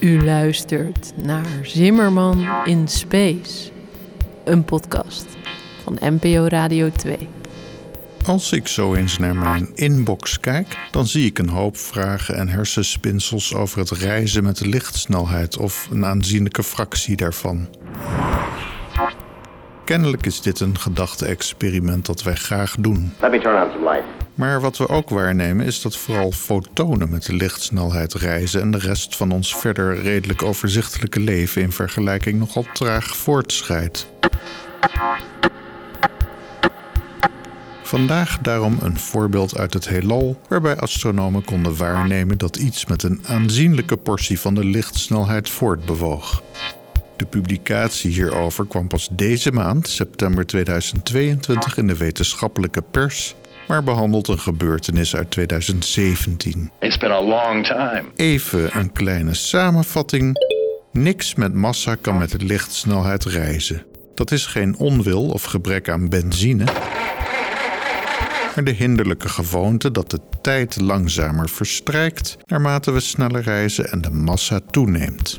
U luistert naar Zimmerman in Space, een podcast van NPO Radio 2. Als ik zo eens naar mijn inbox kijk, dan zie ik een hoop vragen en hersenspinsels over het reizen met de lichtsnelheid of een aanzienlijke fractie daarvan. Kennelijk is dit een gedachte-experiment dat wij graag doen. Let me turn on some light. Maar wat we ook waarnemen is dat vooral fotonen met de lichtsnelheid reizen en de rest van ons verder redelijk overzichtelijke leven in vergelijking nogal traag voortschrijdt. Vandaag daarom een voorbeeld uit het heelal waarbij astronomen konden waarnemen dat iets met een aanzienlijke portie van de lichtsnelheid voortbewoog. De publicatie hierover kwam pas deze maand, september 2022, in de wetenschappelijke pers, maar behandelt een gebeurtenis uit 2017. It's been a long time. Even een kleine samenvatting. Niks met massa kan met de lichtsnelheid reizen. Dat is geen onwil of gebrek aan benzine, maar de hinderlijke gewoonte dat de tijd langzamer verstrijkt naarmate we sneller reizen en de massa toeneemt.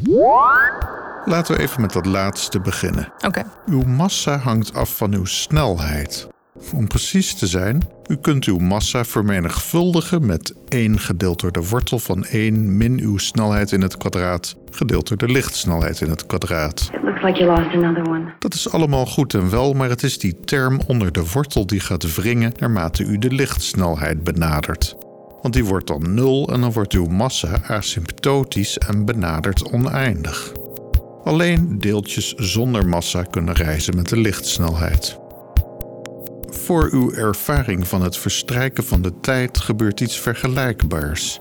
Laten we even met dat laatste beginnen. Oké. Uw massa hangt af van uw snelheid. Om precies te zijn, u kunt uw massa vermenigvuldigen met 1 gedeeld door de wortel van 1 min uw snelheid in het kwadraat gedeeld door de lichtsnelheid in het kwadraat. Like. Dat is allemaal goed en wel, maar het is die term onder de wortel die gaat wringen naarmate u de lichtsnelheid benadert. Want die wordt dan nul en dan wordt uw massa asymptotisch en benadert oneindig. Alleen deeltjes zonder massa kunnen reizen met de lichtsnelheid. Voor uw ervaring van het verstrijken van de tijd gebeurt iets vergelijkbaars.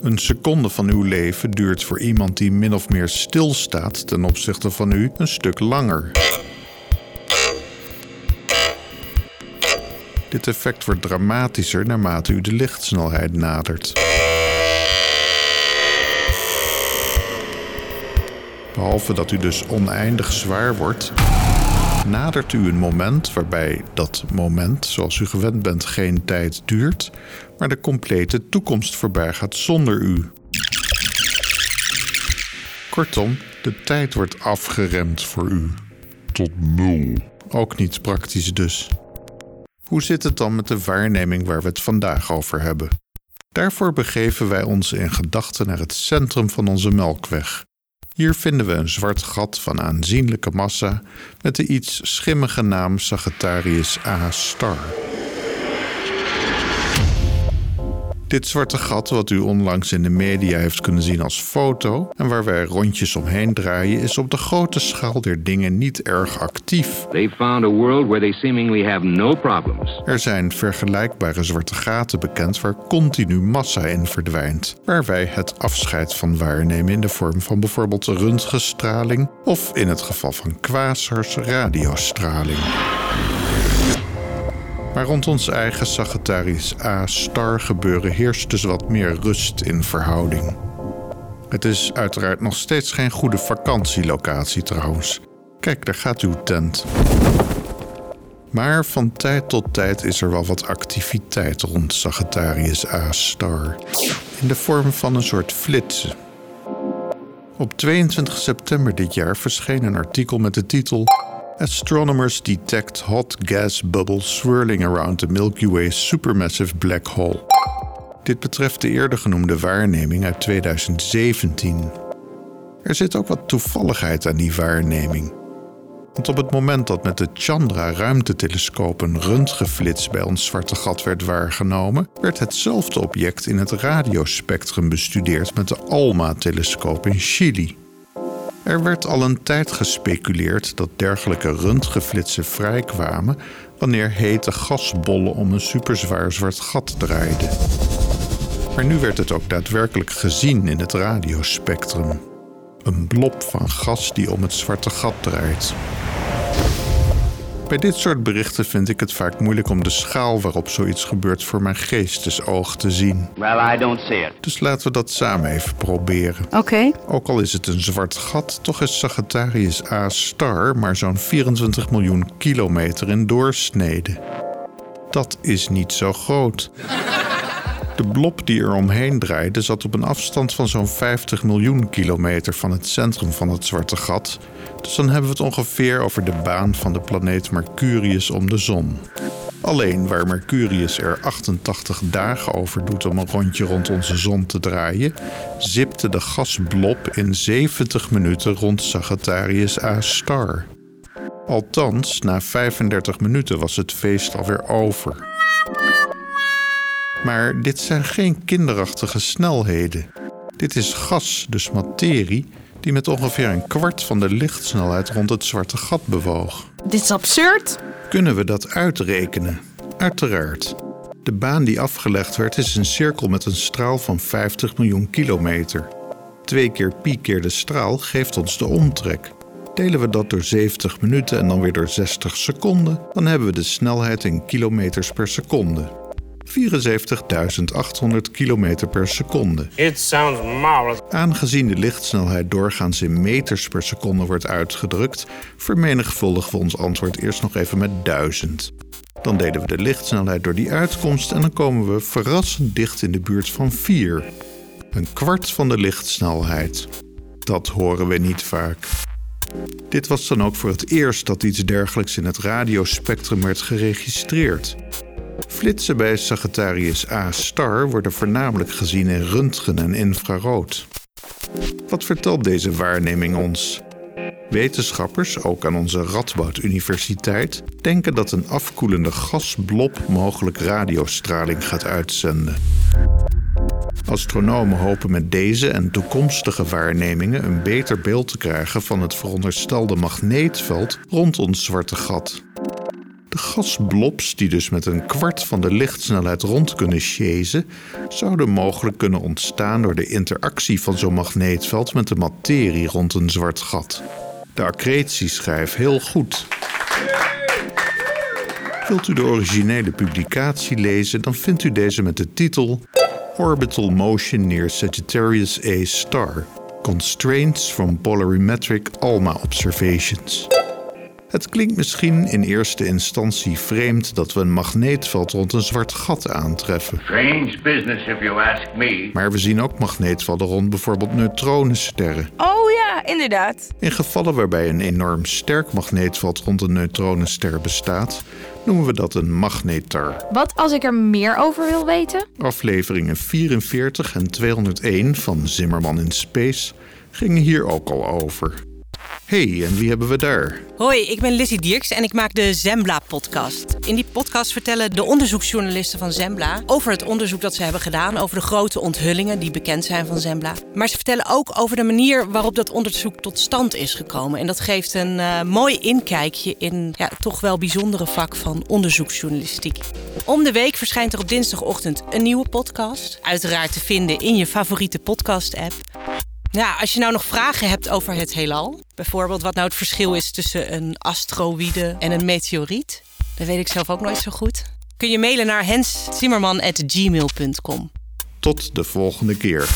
Een seconde van uw leven duurt voor iemand die min of meer stilstaat ten opzichte van u een stuk langer. Dit effect wordt dramatischer naarmate u de lichtsnelheid nadert. Behalve dat u dus oneindig zwaar wordt, nadert u een moment waarbij dat moment, zoals u gewend bent, geen tijd duurt, maar de complete toekomst voorbij gaat zonder u. Kortom, de tijd wordt afgeremd voor u. Tot nul. Ook niet praktisch dus. Hoe zit het dan met de waarneming waar we het vandaag over hebben? Daarvoor begeven wij ons in gedachten naar het centrum van onze melkweg. Hier vinden we een zwart gat van aanzienlijke massa met de iets schimmige naam Sagittarius A Dit zwarte gat, wat u onlangs in de media heeft kunnen zien als foto en waar wij rondjes omheen draaien, is op de grote schaal der dingen niet erg actief. Found a world where they seemingly have no problems. Er zijn vergelijkbare zwarte gaten bekend waar continu massa in verdwijnt, waar wij het afscheid van waarnemen in de vorm van bijvoorbeeld röntgenstraling of in het geval van quasars radiostraling. Maar rond ons eigen Sagittarius A-star gebeuren heerst dus wat meer rust in verhouding. Het is uiteraard nog steeds geen goede vakantielocatie trouwens. Kijk, daar gaat uw tent. Maar van tijd tot tijd is er wel wat activiteit rond Sagittarius A-star. In de vorm van een soort flitsen. Op 22 september dit jaar verscheen een artikel met de titel Astronomers detect hot gas bubbles swirling around the Milky Way supermassive black hole. Dit betreft de eerder genoemde waarneming uit 2017. Er zit ook wat toevalligheid aan die waarneming. Want op het moment dat met de Chandra-ruimtetelescoop een röntgenflits bij ons zwarte gat werd waargenomen, werd hetzelfde object in het radiospectrum bestudeerd met de ALMA-telescoop in Chili. Er werd al een tijd gespeculeerd dat dergelijke röntgenflitsen vrijkwamen wanneer hete gasbollen om een superzwaar zwart gat draaiden. Maar nu werd het ook daadwerkelijk gezien in het radiospectrum. Een blob van gas die om het zwarte gat draait. Bij dit soort berichten vind ik het vaak moeilijk om de schaal waarop zoiets gebeurt voor mijn geestesoog te zien. Well, I don't see it. Dus laten we dat samen even proberen. Oké. Ook al is het een zwart gat, toch is Sagittarius A star maar zo'n 24 miljoen kilometer in doorsnede. Dat is niet zo groot. De blob die er omheen draaide zat op een afstand van zo'n 50 miljoen kilometer van het centrum van het zwarte gat. Dus dan hebben we het ongeveer over de baan van de planeet Mercurius om de zon. Alleen waar Mercurius er 88 dagen over doet om een rondje rond onze zon te draaien, zipte de gasblob in 70 minuten rond Sagittarius A star. Althans, na 35 minuten was het feest alweer over. Maar dit zijn geen kinderachtige snelheden. Dit is gas, dus materie, die met ongeveer een kwart van de lichtsnelheid rond het zwarte gat bewoog. Dit is absurd. Kunnen we dat uitrekenen? Uiteraard. De baan die afgelegd werd is een cirkel met een straal van 50 miljoen kilometer. Twee keer pi keer de straal geeft ons de omtrek. Delen we dat door 70 minuten en dan weer door 60 seconden, dan hebben we de snelheid in kilometers per seconde. 74.800 km per seconde. It sounds marvelous. Aangezien de lichtsnelheid doorgaans in meters per seconde wordt uitgedrukt, vermenigvuldigen we ons antwoord eerst nog even met 1000. Dan delen we de lichtsnelheid door die uitkomst en dan komen we verrassend dicht in de buurt van 4. Een kwart van de lichtsnelheid. Dat horen we niet vaak. Dit was dan ook voor het eerst dat iets dergelijks in het radiospectrum werd geregistreerd. Flitsen bij Sagittarius A star worden voornamelijk gezien in röntgen en infrarood. Wat vertelt deze waarneming ons? Wetenschappers, ook aan onze Radboud Universiteit, denken dat een afkoelende gasblob mogelijk radiostraling gaat uitzenden. Astronomen hopen met deze en toekomstige waarnemingen een beter beeld te krijgen van het veronderstelde magneetveld rond ons zwarte gat. De gasblobs, die dus met een kwart van de lichtsnelheid rond kunnen chasen, zouden mogelijk kunnen ontstaan door de interactie van zo'n magneetveld met de materie rond een zwart gat. De accretieschijf heel goed. Wilt u de originele publicatie lezen, dan vindt u deze met de titel Orbital Motion near Sagittarius A Star. Constraints from Polarimetric ALMA Observations. Het klinkt misschien in eerste instantie vreemd dat we een magneetveld rond een zwart gat aantreffen. Strange business, if you ask me. Maar we zien ook magneetvelden rond bijvoorbeeld neutronensterren. Oh ja, inderdaad. In gevallen waarbij een enorm sterk magneetveld rond een neutronenster bestaat, noemen we dat een magnetar. Wat als ik er meer over wil weten? Afleveringen 44 en 201 van Zimmerman in Space gingen hier ook al over. Hey, en wie hebben we daar? Hoi, ik ben Lizzie Dierks en ik maak de Zembla-podcast. In die podcast vertellen de onderzoeksjournalisten van Zembla over het onderzoek dat ze hebben gedaan over de grote onthullingen die bekend zijn van Zembla. Maar ze vertellen ook over de manier waarop dat onderzoek tot stand is gekomen. En dat geeft een eh, mooi inkijkje in ja, toch wel bijzondere vak van onderzoeksjournalistiek. Om de week verschijnt er op dinsdagochtend een nieuwe podcast. Uiteraard te vinden in je favoriete podcast-app. Ja, als je nou nog vragen hebt over het heelal, bijvoorbeeld wat nou het verschil is tussen een asteroïde en een meteoriet, dat weet ik zelf ook nooit zo goed. Kun je mailen naar henszimmerman.gmail.com. Tot de volgende keer.